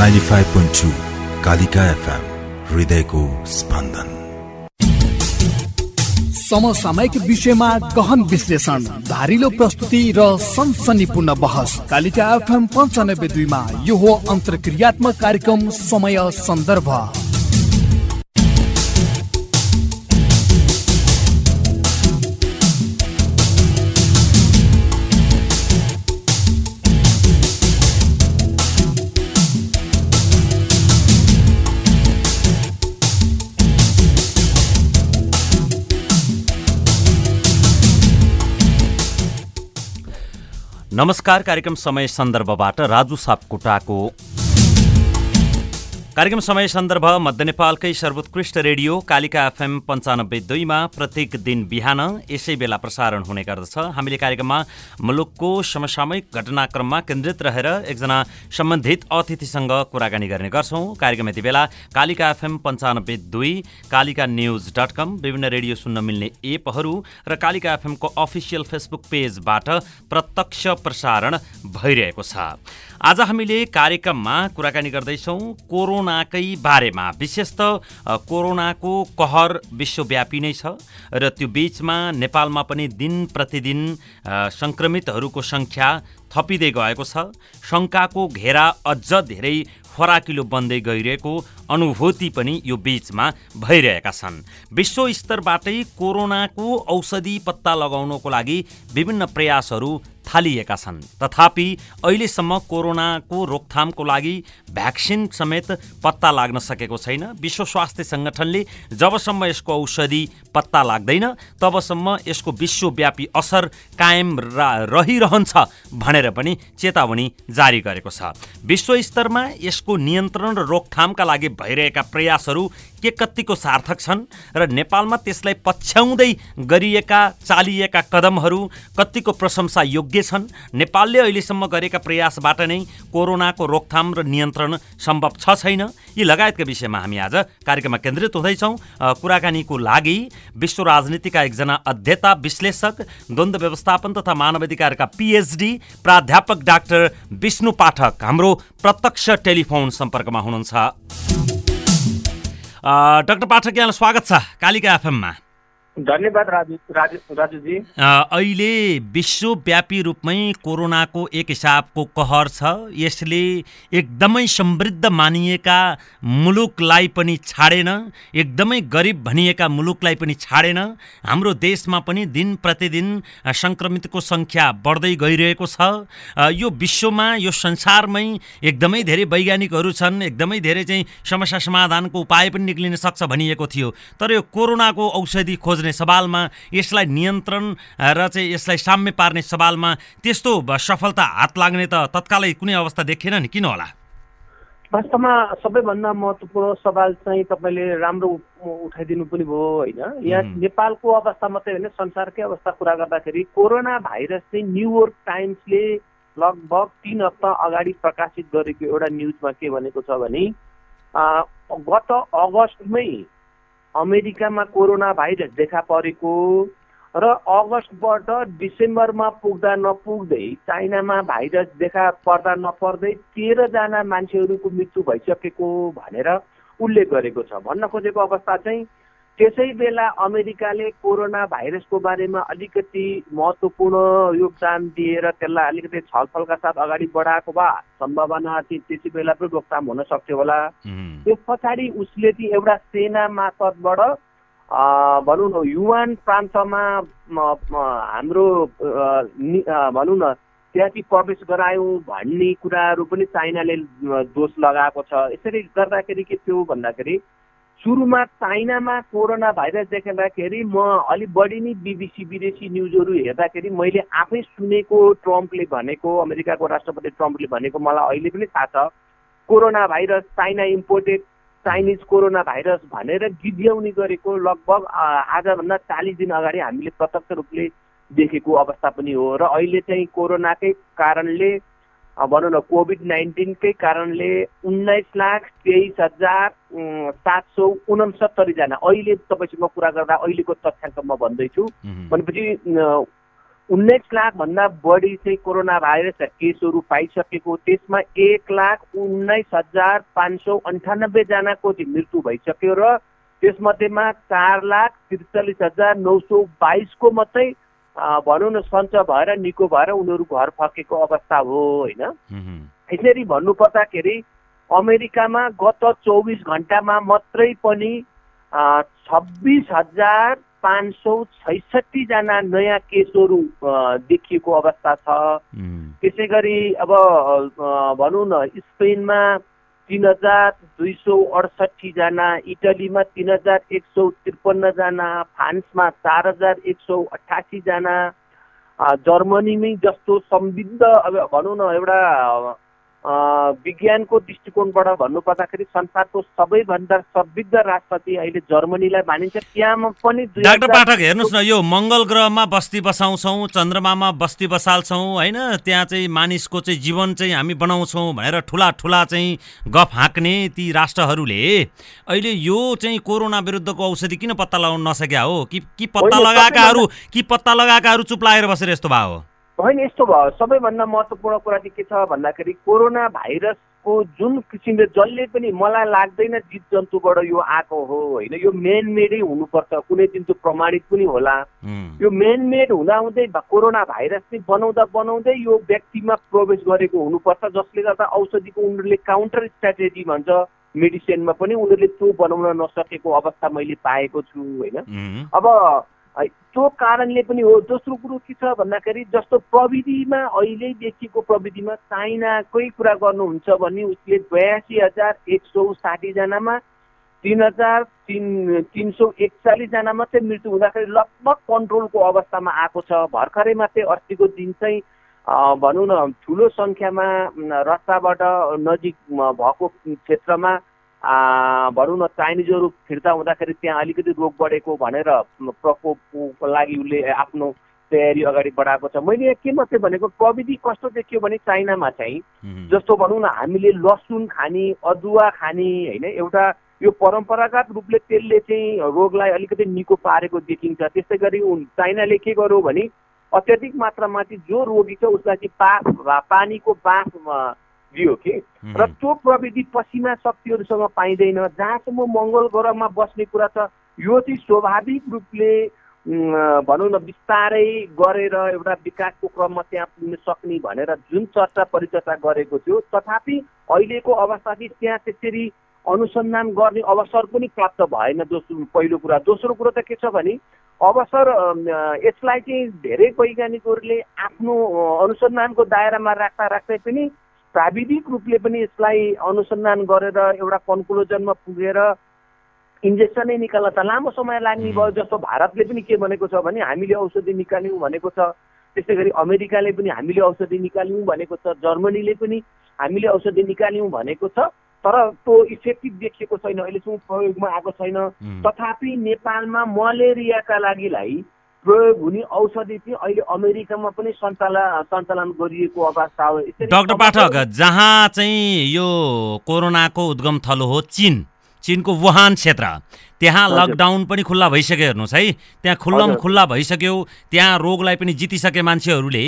Ninety five point two Kalika FM हृदयको स्पन्दन समसामयिक विषयमा गहन विश्लेषण धारिलो प्रस्तुति र सनसनीपूर्ण बहस। कालिका एफएम पञ्चानब्बे दुईमा यो हो अन्तर्क्रियात्मक कार्यक्रम समय सन्दर्भ। नमस्कार कार्यक्रम समय सन्दर्भबाट राजु सापकोटाको कार्यक्रम समय सन्दर्भ मध्य नेपालकै सर्वोत्कृष्ट रेडियो कालिका एफएम पन्चानब्बे दुईमा प्रत्येक दिन बिहान यसै बेला प्रसारण हुने गर्दछ। हामीले कार्यक्रममा मुलुकको समसामयिक घटनाक्रममा केन्द्रित रहेर एकजना सम्बन्धित अतिथिसँग कुराकानी गर्ने गर्छौँ। कार्यक्रम यति बेला कालिका एफएम पन्चानब्बे दुई कालिका न्युज डट कम विभिन्न रेडियो सुन्न मिल्ने एपहरू र कालिका एफएमको अफिसियल फेसबुक पेजबाट प्रत्यक्ष प्रसारण भइरहेको छ। आज हामीले कार्यक्रममा कुराकानी गर्दैछौँ। कोरोनाकै बारेमा विशेष त कोरोनाको कहर विश्वव्यापी नै छ र त्यो बिचमा नेपालमा पनि दिन प्रतिदिन सङ्क्रमितहरूको सङ्ख्या थपिँदै गएको छ। शङ्काको घेरा अझ धेरै फराकिलो बन्दै गइरहेको अनुभूति पनि यो बिचमा भइरहेका छन्। विश्व स्तरबाटै कोरोनाको औषधि पत्ता लगाउनको लागि विभिन्न प्रयासहरू थालिएका छन्। तथापि अहिलेसम्म कोरोनाको रोकथामको लागि भ्याक्सिन समेत पत्ता लाग्न सकेको छैन। विश्व स्वास्थ्य सङ्गठनले जबसम्म यसको औषधि पत्ता लाग्दैन तबसम्म यसको विश्वव्यापी असर कायम रहिरहन्छ भनेर पनि चेतावनी जारी गरेको छ। विश्व स्तरमा यसको नियन्त्रण र रोकथामका लागि भइरहेका प्रयासहरू के कतिको सार्थक छन् र नेपालमा त्यसलाई पछ्याउँदै गरिएका चालिएका कदमहरू कतिको प्रशंसा योग्य छन्। नेपालले अहिलेसम्म गरेका प्रयासबाट नै कोरोनाको रोकथाम र नियन्त्रण सम्भव छ छैन। यी लगायतका विषयमा हामी आज कार्यक्रममा केन्द्रित हुँदैछौँ। कुराकानीको लागि विश्व राजनीतिका एकजना अध्येता विश्लेषक द्वन्द्व व्यवस्थापन तथा मानवाधिकारका पिएचडी प्राध्यापक डाक्टर विष्णु पाठक हाम्रो प्रत्यक्ष टेलिफोन सम्पर्कमा हुनुहुन्छ। डाक्टर पाठक यहाँलाई स्वागत छ कालिका एफएममा। धन्यवाद अहिले विश्वव्यापी रूपमै कोरोनाको एक हिसाबको कहर छ। यसले एकदमै समृद्ध मानिएका मुलुकलाई पनि छाडेन एकदमै गरिब भनिएका मुलुकलाई पनि छाडेन। हाम्रो देशमा पनि दिन प्रतिदिन सङ्क्रमितको सङ्ख्या बढ्दै गइरहेको छ। यो विश्वमा यो संसारमै एकदमै धेरै वैज्ञानिकहरू छन् एकदमै धेरै चाहिँ समस्या समाधानको उपाय पनि निक्लिन सक्छ भनिएको थियो। तर यो कोरोनाको औषधि खोज्ने सवालमा यसलाई नियन्त्रण र चाहिँ यसलाई साम्य पार्ने सवालमा त्यस्तो सफलता हात लाग्ने त तत्कालै कुनै अवस्था देखिएन नि किन होला? वास्तवमा सबैभन्दा महत्त्वपूर्ण सवाल चाहिँ तपाईँले राम्रो उठाइदिनु पनि भयो होइन? यहाँ नेपालको अवस्था मात्रै होइन संसारकै अवस्था कुरा गर्दाखेरि कोरोना भाइरस चाहिँ न्युयोर्क टाइम्सले लगभग तिन हप्ता अगाडि प्रकाशित गरेको एउटा न्युजमा के भनेको छ भने गत अगस्तमै अमेरिकामा कोरोना भाइरस देखा परेको र अगस्तबाट डिसेम्बरमा पुग्दा नपुग्दै चाइनामा भाइरस देखा पर्दा नपर्दै तेह्रजना मान्छेहरूको मृत्यु भइसकेको भनेर उल्लेख गरेको छ। भन्न खोजेको अवस्था चाहिँ त्यसै बेला अमेरिकाले कोरोना भाइरसको बारेमा अलिकति महत्त्वपूर्ण योगदान दिएर त्यसलाई अलिकति छलफलका साथ अगाडि बढाएको भए सम्भावना त्यसै बेला पनि रोकथाम हुन सक्थ्यो होला। त्यस पछाडि उसले चाहिँ एउटा सेना मार्फतबाट भनौँ न युवान प्रान्तमा हाम्रो भनौँ न त्यहाँ चाहिँ प्रवेश गरायौँ भन्ने कुराहरू पनि चाइनाले दोष लगाएको छ। यसरी गर्दाखेरि के थियो भन्दाखेरि सुरुमा चाइनामा कोरोना भाइरस देखाउँदाखेरि म अलिक बढी नै बिबिसी विदेशी न्युजहरू हेर्दाखेरि मैले आफै सुनेको ट्रम्पले भनेको अमेरिकाको राष्ट्रपति ट्रम्पले भनेको मलाई अहिले पनि थाहा छ। Corona virus China imported Chinese corona virus भनेर गिद्याउने गरेको लगभग आजभन्दा चालिस दिन अगाडि हामीले प्रत्यक्ष रूपले देखेको अवस्था पनि हो। र अहिले चाहिँ कोरोनाकै कारणले भनौँ न कोभिड नाइन्टिनकै कारणले उन्नाइस लाख तेइस हजार सात सौ उनसत्तरीजना अहिले तपाईँसँग कुरा गर्दा अहिलेको तथ्याङ्क म भन्दैछु। भनेपछि उन्नाइस लाखभन्दा बढी चाहिँ कोरोना भाइरस केसहरू पाइसकेको त्यसमा एक लाख उन्नाइस हजार पाँच सौ अन्ठानब्बेजनाको चाहिँ मृत्यु भइसक्यो र त्यसमध्येमा चार लाख त्रिचालिस हजार नौ सौ बाइसको मात्रै भनौँ न सञ्च भएर निको भएर उनीहरू घर फर्केको अवस्था हो होइन? यसरी भन्नुपर्दाखेरि अमेरिकामा गत चौबिस घन्टामा मात्रै पनि छब्बिस हजार पाँच सौ छैसठीजना नयाँ केसहरू देखिएको अवस्था छ। त्यसै गरी अब भनौँ न स्पेनमा तिन हजार दुई सौ अडसठीजना इटलीमा तिन हजार एक सौ त्रिपन्नजना फ्रान्समा चार हजार एक सौ अठासीजना जर्मनीमै जस्तो समृद्ध अब भनौँ न एउटा विज्ञानको दृष्टिकोणबाट भन्नुपर्दाखेरि संसारको सबैभन्दा समृद्ध राष्ट्र चाहिँ अहिले जर्मनीलाई मानिन्छ। त्यहाँ पनि डाक्टर पाठक हेर्नुहोस् न यो मङ्गल ग्रहमा बस्ती बसाउँछौँ चन्द्रमामा बस्ती बसाल्छौँ होइन? त्यहाँ चाहिँ मानिसको चाहिँ जीवन चाहिँ हामी बनाउँछौँ भनेर ठुला ठुला चाहिँ गफ हाँक्ने ती राष्ट्रहरूले। अहिले यो चाहिँ कोरोना विरुद्धको औषधि किन पत्ता लगाउन नसक्या हो? कि कि पत्ता लगाएकाहरू कि पत्ता लगाएकाहरू चुप लागेर बसेर यस्तो भयो? होइन यस्तो भयो। सबैभन्दा महत्त्वपूर्ण कुरा चाहिँ के छ भन्दाखेरि कोरोना भाइरसको जुन किसिमले जसले पनि मलाई लाग्दैन जीव जन्तुबाट यो आएको हो होइन यो मेन मेडै हुनुपर्छ। कुनै दिन त्यो प्रमाणित पनि होला। यो मेन मेड हुँदाहुँदै कोरोना भाइरस चाहिँ बनाउँदा बनाउँदै यो व्यक्तिमा प्रवेश गरेको हुनुपर्छ जसले गर्दा औषधिको उनीहरूले काउन्टर स्ट्राटेजी भन्छ। मेडिसिनमा पनि उनीहरूले त्यो बनाउन नसकेको अवस्था मैले पाएको छु होइन। अब त्यो कारणले पनि हो दोस्रो कुरो के छ भन्दाखेरि जस्तो प्रविधिमा अहिले देखिएको प्रविधिमा चाइनाकै कुरा गर्नुहुन्छ भने उसले बयासी हजार एक सौ साठीजनामा तिन हजार तिन तिन सौ एकचालिसजना मात्रै मृत्यु हुँदाखेरि लगभग कन्ट्रोलको अवस्थामा आएको छ। भर्खरै मात्रै अस्तिको दिन चाहिँ भनौँ न ठुलो सङ्ख्यामा रस्ताबाट नजिक भएको क्षेत्रमा भनौँ न चाइनिजहरू फिर्ता हुँदाखेरि त्यहाँ अलिकति रोग बढेको भनेर प्रकोपको लागि उसले आफ्नो तयारी अगाडि बढाएको छ। मैले यहाँ के मात्रै भनेको प्रविधि कस्तो देखियो भने चाइनामा चाहिँ जस्तो भनौँ न हामीले लसुन खाने अदुवा खाने होइन एउटा यो परम्परागत रूपले त्यसले चाहिँ रोगलाई अलिकति निको पारेको देखिन्छ। त्यस्तै गरी चाइनाले के गर्यो भने अत्याधिक मात्रामा चाहिँ जो रोगी छ उसलाई चाहिँ बाफ पानीको बाफ दियो कि? र त्यो प्रविधि पसिना शक्तिहरूसँग पाइँदैन। जहाँसम्म मङ्गल ग्रहमा बस्ने कुरा छ यो चाहिँ स्वाभाविक रूपले भनौँ न बिस्तारै गरेर एउटा विकासको क्रममा त्यहाँ पुग्न सक्ने भनेर जुन चर्चा परिचर्चा गरेको थियो तथापि अहिलेको अवस्था चाहिँ त्यहाँ त्यसरी अनुसन्धान गर्ने अवसर पनि प्राप्त भएन। दोस्रो पहिलो कुरा। दोस्रो कुरो त के छ भने अवसर यसलाई चाहिँ धेरै वैज्ञानिकहरूले आफ्नो अनुसन्धानको दायरामा राख्दा राख्दै पनि प्राविधिक रूपले पनि यसलाई अनुसन्धान गरेर एउटा कन्क्लुजनमा पुगेर इन्जेक्सनै निकाल्न त लामो समय लाग्ने भयो जस्तो भारतले पनि के भनेको छ भने हामीले औषधि निकाल्यौँ भनेको छ। त्यस्तै गरी अमेरिकाले पनि हामीले औषधि निकाल्यौँ भनेको छ। जर्मनीले पनि हामीले औषधि निकाल्यौँ भनेको छ। तर त्यो इफेक्टिभ देखिएको छैन। अहिलेसम्म प्रयोगमा आएको छैन। तथापि नेपालमा मलेरियाका लागिलाई प्रयोग हुने औषधि चाहिँ अहिले अमेरिकामा पनि सञ्चालन सञ्चालन गरिएको अवस्था हो। डाक्टर पाठक जहाँ चाहिँ यो कोरोनाको उद्गम थलो हो चिन। चिनको वुहान क्षेत्र। त्यहाँ लकडाउन पनि खुल्ला भइसक्यो हेर्नुहोस् है। त्यहाँ खुल्लम खुल्ला भइसक्यो। त्यहाँ रोगलाई पनि जितिसके मान्छेहरूले।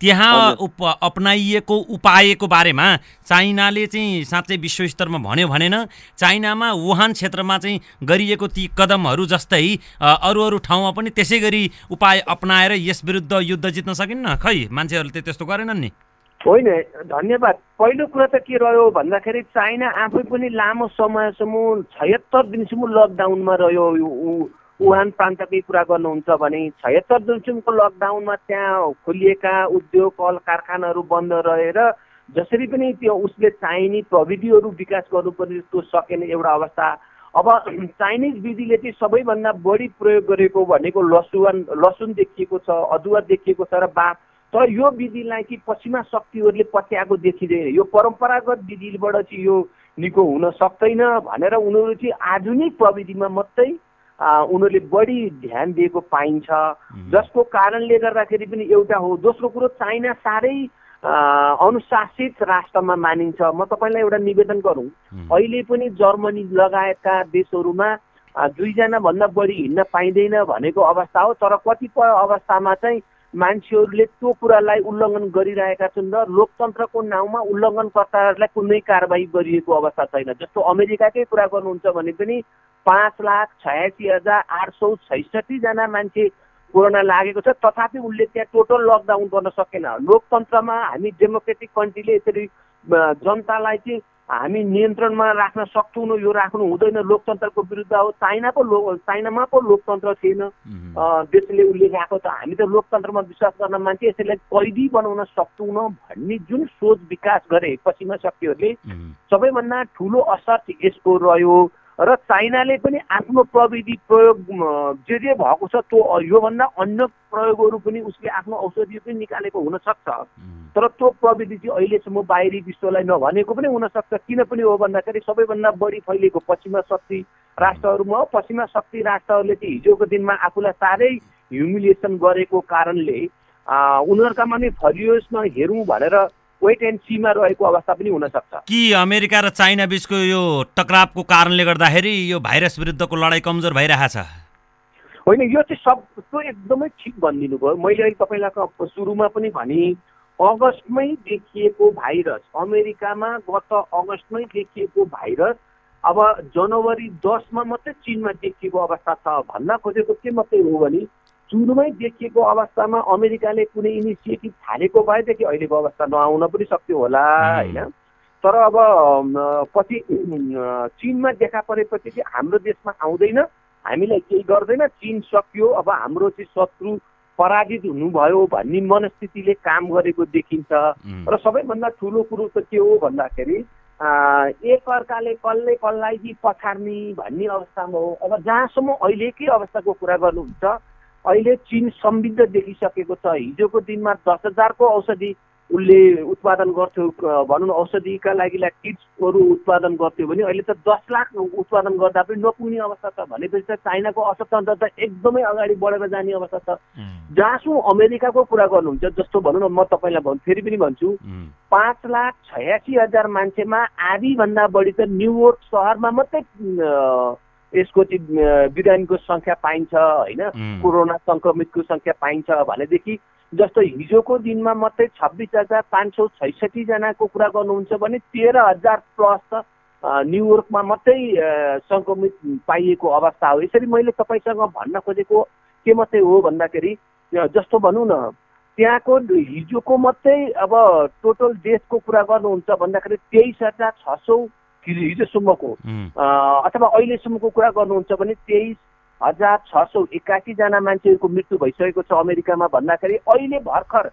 त्यहाँ उप अप्नाइएको उपायको बारेमा चाइनाले चाहिँ साँच्चै विश्वस्तरमा भन्यो भनेन। चाइनामा वुहान क्षेत्रमा चाहिँ गरिएको ती कदमहरू जस्तै अरू अरू ठाउँमा पनि त्यसै गरी उपाय अप्नाएर यस विरुद्ध युद्ध जित्न सकिन्न। खै मान्छेहरूले त्यस्तो गरेनन् नि। होइन धन्यवाद। पहिलो कुरा त के रह्यो भन्दाखेरि चाइना आफै पनि लामो समयसम्म छयत्तर दिनसम्म लकडाउनमा रह्यो। वुहान प्रान्तकै कुरा गर्नुहुन्छ भने छयत्तर दिनसम्मको लकडाउनमा त्यहाँ खोलिएका उद्योग कल कारखानाहरू बन्द रहेर जसरी पनि त्यो उसले चाहिने प्रविधिहरू विकास गर्नुपर्ने त्यो सकेन एउटा अवस्था। अब चाइनिज विधिले चाहिँ सबैभन्दा बढी प्रयोग गरेको भनेको लसुन लसुन देखिएको छ अदुवा देखिएको छ र बा तर यो विधिलाई चाहिँ पश्चिमा शक्तिहरूले पत्याएको देखिँदैन। यो परम्परागत विधिबाट चाहिँ यो निको हुन सक्दैन भनेर उनीहरू चाहिँ आधुनिक प्रविधिमा मात्रै उनीहरूले बढी ध्यान दिएको पाइन्छ। जसको कारणले गर्दाखेरि पनि एउटा हो। दोस्रो कुरो चाइना साह्रै अनुशासित राष्ट्रमा मानिन्छ। म तपाईँलाई एउटा निवेदन गरौँ। अहिले पनि जर्मनी लगायतका देशहरूमा दुईजना भन्दा बढी हिँड्न पाइँदैन भनेको अवस्था हो। तर कतिपय अवस्थामा चाहिँ मान्छेहरूले त्यो कुरालाई उल्लङ्घन गरिरहेका छन् र लोकतन्त्रको नाउँमा उल्लङ्घनकर्ताहरूलाई कुनै कारवाही गरिएको अवस्था छैन। जस्तो अमेरिकाकै कुरा गर्नुहुन्छ भने पनि पाँच लाख छयासी हजार आठ सौ छैसठीजना मान्छे कोरोना लागेको छ। तथापि उसले त्यहाँ टोटल लकडाउन गर्न सकेन। लोकतन्त्रमा हामी डेमोक्रेटिक कन्ट्रीले यसरी जनतालाई चाहिँ हामी नियन्त्रणमा राख्न सक्छौँ यो राख्नु हुँदैन। लोकतन्त्रको विरुद्ध हो। चाइना पो लो चाइनामा पो लोकतन्त्र थिएन। देशले उसले राखेको त हामी त लोकतन्त्रमा विश्वास गर्न मान्छे यसैलाई कैदी बनाउन सक्छौँ भन्ने जुन सोच विकास गरे पश्चिमा शक्तिहरूले सबैभन्दा ठुलो असर यसको रह्यो। र चाइनाले पनि आफ्नो प्रविधि प्रयोग जे जे भएको छ त्यो योभन्दा अन्य प्रयोगहरू पनि उसले आफ्नो औषधि पनि निकालेको हुनसक्छ। तर त्यो प्रविधि चाहिँ अहिलेसम्म बाहिरी विश्वलाई नभनेको पनि हुनसक्छ। किन पनि हो भन्दाखेरि सबैभन्दा बढी फैलिएको पश्चिमा शक्ति राष्ट्रहरूमा पश्चिमा शक्ति राष्ट्रहरूले चाहिँ हिजोको दिनमा आफूलाई साह्रै ह्युमिलिएसन गरेको कारणले उनीहरूका पनि फलियोस् न हेरौँ भनेर वेट एन्ड सीमा रहेको अवस्था पनि हुनसक्छ। कि अमेरिका र चाइना बिचको यो टक्रावको कारणले गर्दाखेरि यो भाइरस विरुद्धको लडाइँ कमजोर भइरहेको छ होइन यो चाहिँ सब त्यो एकदमै ठिक भनिदिनु भयो मैले अहिले तपाईँलाई सुरुमा पनि भने अगस्तमै देखिएको भाइरस अमेरिकामा गत अगस्तमै देखिएको भाइरस अब जनवरी दसमा मात्रै चिनमा देखिएको अवस्था छ भन्न खोजेको के मात्रै हो भने सुरुमै देखिएको अवस्थामा अमेरिकाले कुनै इनिसिएटिभ थालेको भएदेखि अहिलेको अवस्था नआउन पनि सक्थ्यो होला होइन? तर अब पछि चिनमा देखा परेपछि चाहिँ हाम्रो देशमा आउँदैन। हामीलाई केही गर्दैन। चिन सकियो। अब हाम्रो चाहिँ शत्रु पराजित हुनुभयो भन्ने मनस्थितिले काम गरेको देखिन्छ। र सबैभन्दा ठुलो कुरो त के हो भन्दाखेरि एक अर्काले कसले कसलाई पछार्ने भन्ने अवस्थामा हो। अब जहाँसम्म अहिलेकै अवस्थाको कुरा गर्नुहुन्छ अहिले चिन समृद्ध देखिसकेको छ। हिजोको दिनमा दस हजारको औषधि उसले उत्पादन गर्थ्यो भनौँ न औषधिका लागि किट्सहरू उत्पादन गर्थ्यो भने अहिले त दस लाख उत्पादन गर्दा पनि नपुग्ने अवस्था छ। भनेपछि त चाइनाको अर्थतन्त्र त एकदमै अगाडि बढेर जाने अवस्था छ। जहाँसम्म अमेरिकाको कुरा गर्नुहुन्छ जस्तो भनौँ न म तपाईँलाई भन्छु फेरि पनि भन्छु। पाँच लाख छयासी हजार मान्छेमा आधीभन्दा बढी त न्युयोर्क सहरमा मात्रै यसको चाहिँ बिरामीको सङ्ख्या पाइन्छ होइन? कोरोना सङ्क्रमितको सङ्ख्या पाइन्छ भनेदेखि जस्तो हिजोको दिनमा मात्रै छब्बिस हजार पाँच सौ छैसठीजनाको कुरा गर्नुहुन्छ भने तेह्र हजार प्लस त न्युयोर्कमा मात्रै सङ्क्रमित पाइएको अवस्था हो। यसरी मैले तपाईँसँग भन्न खोजेको के मात्रै हो भन्दाखेरि जस्तो भनौँ न त्यहाँको हिजोको मात्रै अब टोटल देशको कुरा गर्नुहुन्छ भन्दाखेरि तेइस हजार छ सौ हिजोसम्मको अथवा अहिलेसम्मको कुरा गर्नुहुन्छ भने तेइस हजार छ सौ एकासीजना मान्छेहरूको मृत्यु भइसकेको छ अमेरिकामा भन्दाखेरि अहिले भर्खर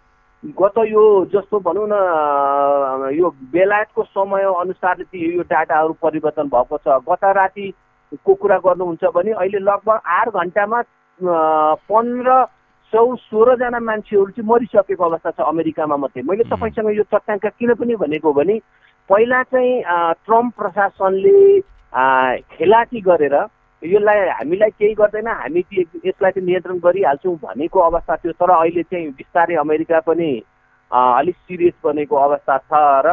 गत यो जस्तो भनौँ न यो बेलायतको समय अनुसार यो डाटाहरू परिवर्तन भएको छ। गत रातिको कुरा गर्नुहुन्छ भने अहिले लगभग आठ घन्टामा पन्ध्र सौ सोह्रजना मान्छेहरू चाहिँ मरिसकेको अवस्था छ अमेरिकामा मात्रै। मैले तपाईँसँग यो चट्याङ्क किन पनि भनेको भने पहिला चाहिँ ट्रम्प प्रशासनले खेलाटी गरेर यसलाई हामीलाई केही गर्दैन हामी यसलाई चाहिँ नियन्त्रण गरिहाल्छौँ भनेको अवस्था थियो तर अहिले चाहिँ बिस्तारै अमेरिका पनि अलिक सिरियस बनेको अवस्था छ र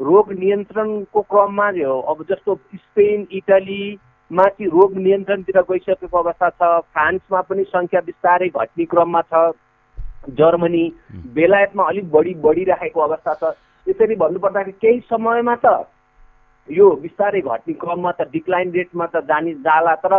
रोग नियन्त्रणको क्रममा अब जस्तो स्पेन इटलीमा चाहिँ रोग नियन्त्रणतिर गइसकेको अवस्था छ फ्रान्समा पनि सङ्ख्या बिस्तारै घट्ने क्रममा छ जर्मनी बेलायतमा अलिक बढी बढिराखेको अवस्था छ। यसरी भन्नुपर्दाखेरि केही समयमा त यो बिस्तारै घट्ने क्रममा त डिक्लाइन रेटमा त जाने जाला तर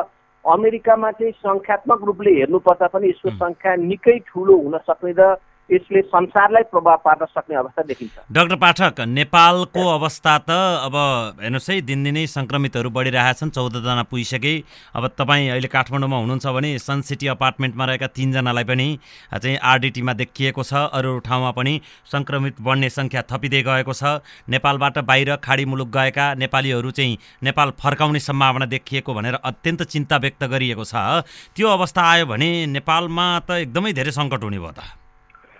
अमेरिकामा चाहिँ सङ्ख्यात्मक रूपले हेर्नुपर्दा पनि यसको सङ्ख्या निकै ठुलो हुन सक्ने र यसले संसारलाई प्रभाव पार्न सक्ने अवस्था देखिन्छ। डाक्टर पाठक नेपालको अवस्था त अब हेर्नुहोस् है दिनदिनै सङ्क्रमितहरू बढिरहेछन् चौधजना पुगिसके। अब तपाईँ अहिले काठमाडौँमा हुनुहुन्छ भने सन सिटी अपार्टमेन्टमा रहेका तिनजनालाई पनि चाहिँ आरडिटीमा देखिएको छ। अरू ठाउँमा पनि सङ्क्रमित बढ्ने सङ्ख्या थपिँदै गएको छ। नेपालबाट बाहिर खाडी मुलुक गएका नेपालीहरू चाहिँ नेपाल फर्काउने सम्भावना देखिएको भनेर अत्यन्त चिन्ता व्यक्त गरिएको छ। त्यो अवस्था आयो भने नेपालमा त एकदमै धेरै सङ्कट हुने भयो त।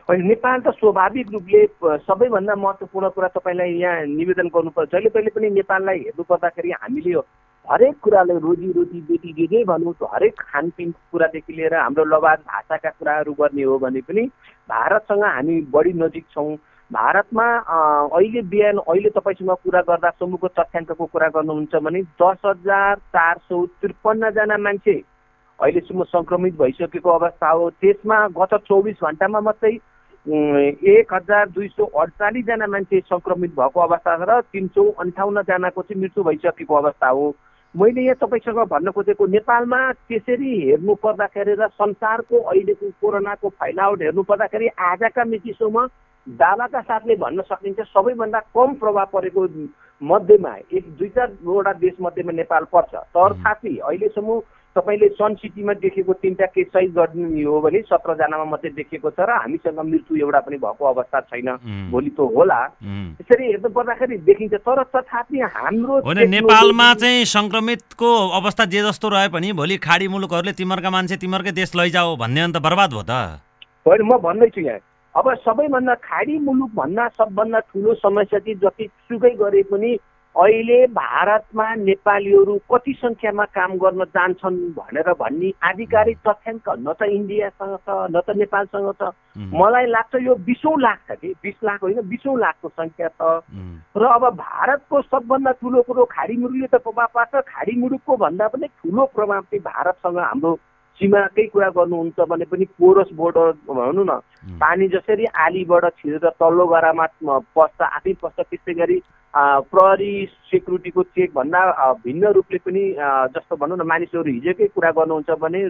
होइन नेपाल त स्वाभाविक रूपले सबैभन्दा महत्त्वपूर्ण कुरा तपाईँलाई यहाँ निवेदन गर्नुपर्छ। जहिले पहिले पनि नेपाललाई हेर्नु पर्दाखेरि हामीले हरेक कुराले रोजीरोटी बेटी जे जे भनौँ हरेक खानपिनको कुरादेखि लिएर हाम्रो लवाद भाषाका कुराहरू गर्ने हो भने पनि भारतसँग हामी बढी नजिक छौँ। भारतमा अहिले बिहान अहिले तपाईँसँग कुरा गर्दा समूहको तथ्याङ्कको कुरा गर्नुहुन्छ भने दस हजार चार सौ त्रिपन्नजना मान्छे अहिलेसम्म सङ्क्रमित भइसकेको अवस्था हो। त्यसमा गत चौबिस घन्टामा मात्रै एक हजार दुई सौ अडचालिसजना मान्छे सङ्क्रमित भएको अवस्था छ र तिन सौ अन्ठाउन्नजनाको चाहिँ मृत्यु भइसकेको अवस्था हो। मैले यहाँ तपाईँसँग भन्न खोजेको नेपालमा त्यसरी हेर्नु पर्दाखेरि र संसारको अहिलेको कोरोनाको फैलावट हेर्नु पर्दाखेरि आजका मितिसम्म दावाका साथले भन्न सकिन्छ सबैभन्दा कम प्रभाव परेको मध्येमा एक दुई चारवटा देशमध्येमा नेपाल पर्छ। तथापि अहिलेसम्म तपाईँले सन सिटीमा देखेको तिनवटा केस सही गर्ने हो भने सत्रजनामा मात्रै देखेको छ र हामीसँग मृत्यु एउटा पनि भएको अवस्था छैन। भोलि त होला। त्यसरी हेर्नु पर्दाखेरि देखिन्छ तर तथापि हाम्रो नेपालमा चाहिँ सङ्क्रमितको अवस्था जे जस्तो रहे पनि भोलि खाडी मुलुकहरूले तिमीहरूका मान्छे तिमीहरूकै देश लैजाऊ भन्ने अन्त बर्बाद भयो त। होइन म भन्दैछु यहाँ। अब सबैभन्दा खाडी मुलुक भन्दा सबभन्दा ठुलो समस्या चाहिँ जतिसुकै गरे पनि अहिले भारतमा नेपालीहरू कति सङ्ख्यामा काम गर्न जान्छन् भनेर भन्ने आधिकारिक तथ्याङ्क न त इन्डियासँग छ न त नेपालसँग छ। मलाई लाग्छ यो बिसौँ लाख छ कि? बिस लाख होइन बिसौँ लाखको सङ्ख्या छ। र अब भारतको सबभन्दा ठुलो कुरो खाडी मुलुकले त प्रभाव पार्छ। खाडी मुलुकको भन्दा पनि ठुलो प्रभाव चाहिँ भारतसँग हाम्रो सीमाकै कुरा गर्नुहुन्छ भने पनि पोरस बोर्डर भनौँ न पानी जसरी आलीबाट छिरेर तल्लो गरामा पस्छ आफै पस्छ त्यस्तै गरी प्रहरी सेक्युरिटीको चेक भन्दा भिन्न रूपले पनि जस्तो भनौँ न मानिसहरू हिजोकै कुरा गर्नुहुन्छ भने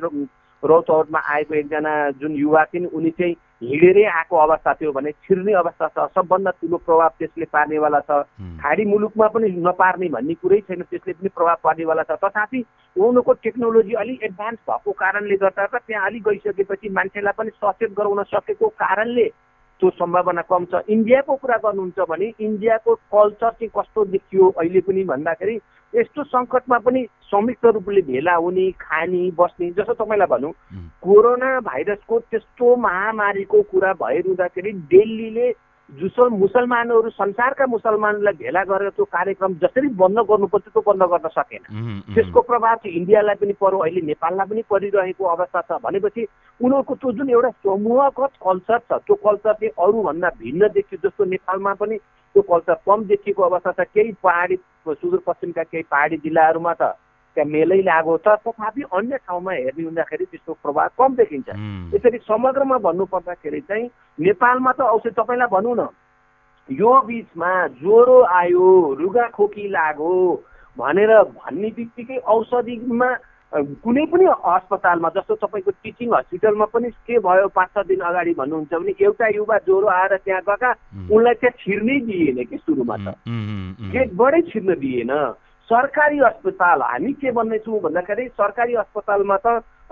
रौतहटमा आएको एकजना जुन युवा थिइन् उनी चाहिँ हिँडेरै आएको अवस्था थियो भने छिर्ने अवस्था छ। सबभन्दा ठुलो प्रभाव त्यसले पार्नेवाला छ। खाडी मुलुकमा पनि नपार्ने भन्ने कुरै छैन त्यसले पनि प्रभाव पार्नेवाला छ। तथापि उनीहरूको टेक्नोलोजी अलिक एडभान्स भएको कारणले गर्दा र त्यहाँ अलिक गइसकेपछि मान्छेलाई पनि सचेत गराउन सकेको कारणले त्यो सम्भावना कम छ। इन्डियाको कुरा गर्नुहुन्छ भने इन्डियाको कल्चर चाहिँ कस्तो देखियो अहिले पनि भन्दाखेरि यस्तो सङ्कटमा पनि संयुक्त रूपले भेला हुने खाने बस्ने जस्तो तपाईँलाई भनौँ कोरोना भाइरसको त्यस्तो महामारीको कुरा भइरहँदाखेरि दिल्लीले जुसल मुसलमानहरू संसारका मुसलमानलाई भेला गरेर त्यो कार्यक्रम जसरी बन्द गर्नुपर्छ त्यो बन्द गर्न सकेन। त्यसको प्रभाव चाहिँ इन्डियालाई पनि पर्यो अहिले नेपाललाई पनि परिरहेको अवस्था छ भनेपछि उनीहरूको त्यो जुन एउटा समूहगत कल्चर छ त्यो कल्चर चाहिँ अरूभन्दा भिन्न देखियो जस्तो नेपालमा पनि त्यो कल्चर कम देखिएको अवस्था छ। केही पहाडी सुदूरपश्चिमका केही पहाडी जिल्लाहरूमा त त्यहाँ मेलै लागो छ। तथापि अन्य ठाउँमा हेर्ने हुँदाखेरि त्यसको प्रभाव कम देखिन्छ। यसरी समग्रमा भन्नु पर्दाखेरि चाहिँ नेपालमा त औषधि तपाईँलाई भनौँ न यो बिचमा ज्वरो आयो रुगाखोकी लाग्यो भनेर भन्ने बित्तिकै औषधिमा कुनै पनि अस्पतालमा जस्तो तपाईँको टिचिङ हस्पिटलमा पनि के भयो पाँच छ दिन अगाडि भन्नुहुन्छ भने एउटा युवा ज्वरो आएर त्यहाँ गएका उनलाई त्यहाँ छिर्नै दिएन कि सुरुमा त। गेटबाटै छिर्न दिएन। सरकारी अस्पताल हामी के भन्दैछौँ भन्दाखेरि सरकारी अस्पतालमा त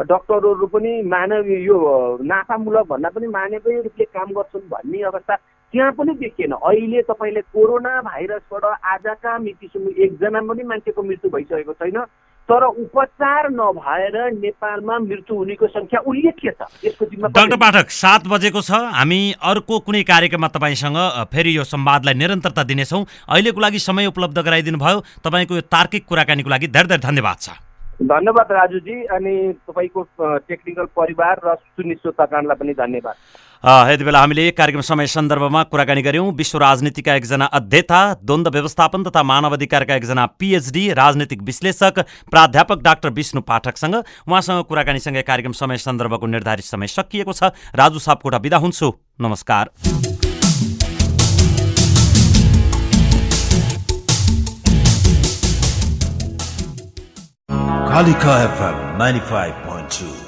डक्टरहरू पनि मानव यो नाफामूलक भन्दा पनि मानवीय रूपले काम गर्छन् भन्ने अवस्था त्यहाँ पनि देखिएन। अहिले तपाईँले कोरोना भाइरसबाट आजका मितिसम्म एकजना पनि मान्छेको मृत्यु भइसकेको छैन। तर उपचार नभएर नेपालमा मृत्यु हुनेको सङ्ख्या उल्लेख्य छ। यसको जिम्मा डाक्टर पाठक सात बजेको छ। हामी अर्को कुनै कार्यक्रममा तपाईँसँग फेरि यो संवादलाई निरन्तरता दिनेछौँ। अहिलेको लागि समय उपलब्ध गराइदिनु भयो। तपाईँको यो तार्किक कुराकानीको लागि धेरै धेरै धन्यवाद छ। धन्यवाद राजुजी अनि तपाईँको टेक्निकल परिवार र सुनि श्रोतागणलाई पनि धन्यवाद। यति बेला हामीले कार्यक्रम समय सन्दर्भमा कुराकानी गऱ्यौँ विश्व राजनीतिका एकजना अध्येता द्वन्द्व व्यवस्थापन तथा मानव अधिकारका एकजना पिएचडी राजनीतिक विश्लेषक प्राध्यापक डाक्टर विष्णु पाठकसँग उहाँसँग कुराकानीसँगै कार्यक्रम समय सन्दर्भको निर्धारित समय सकिएको छ राजु सापकोटा बिदा हुन्छु नमस्कार Kalika FM 95.2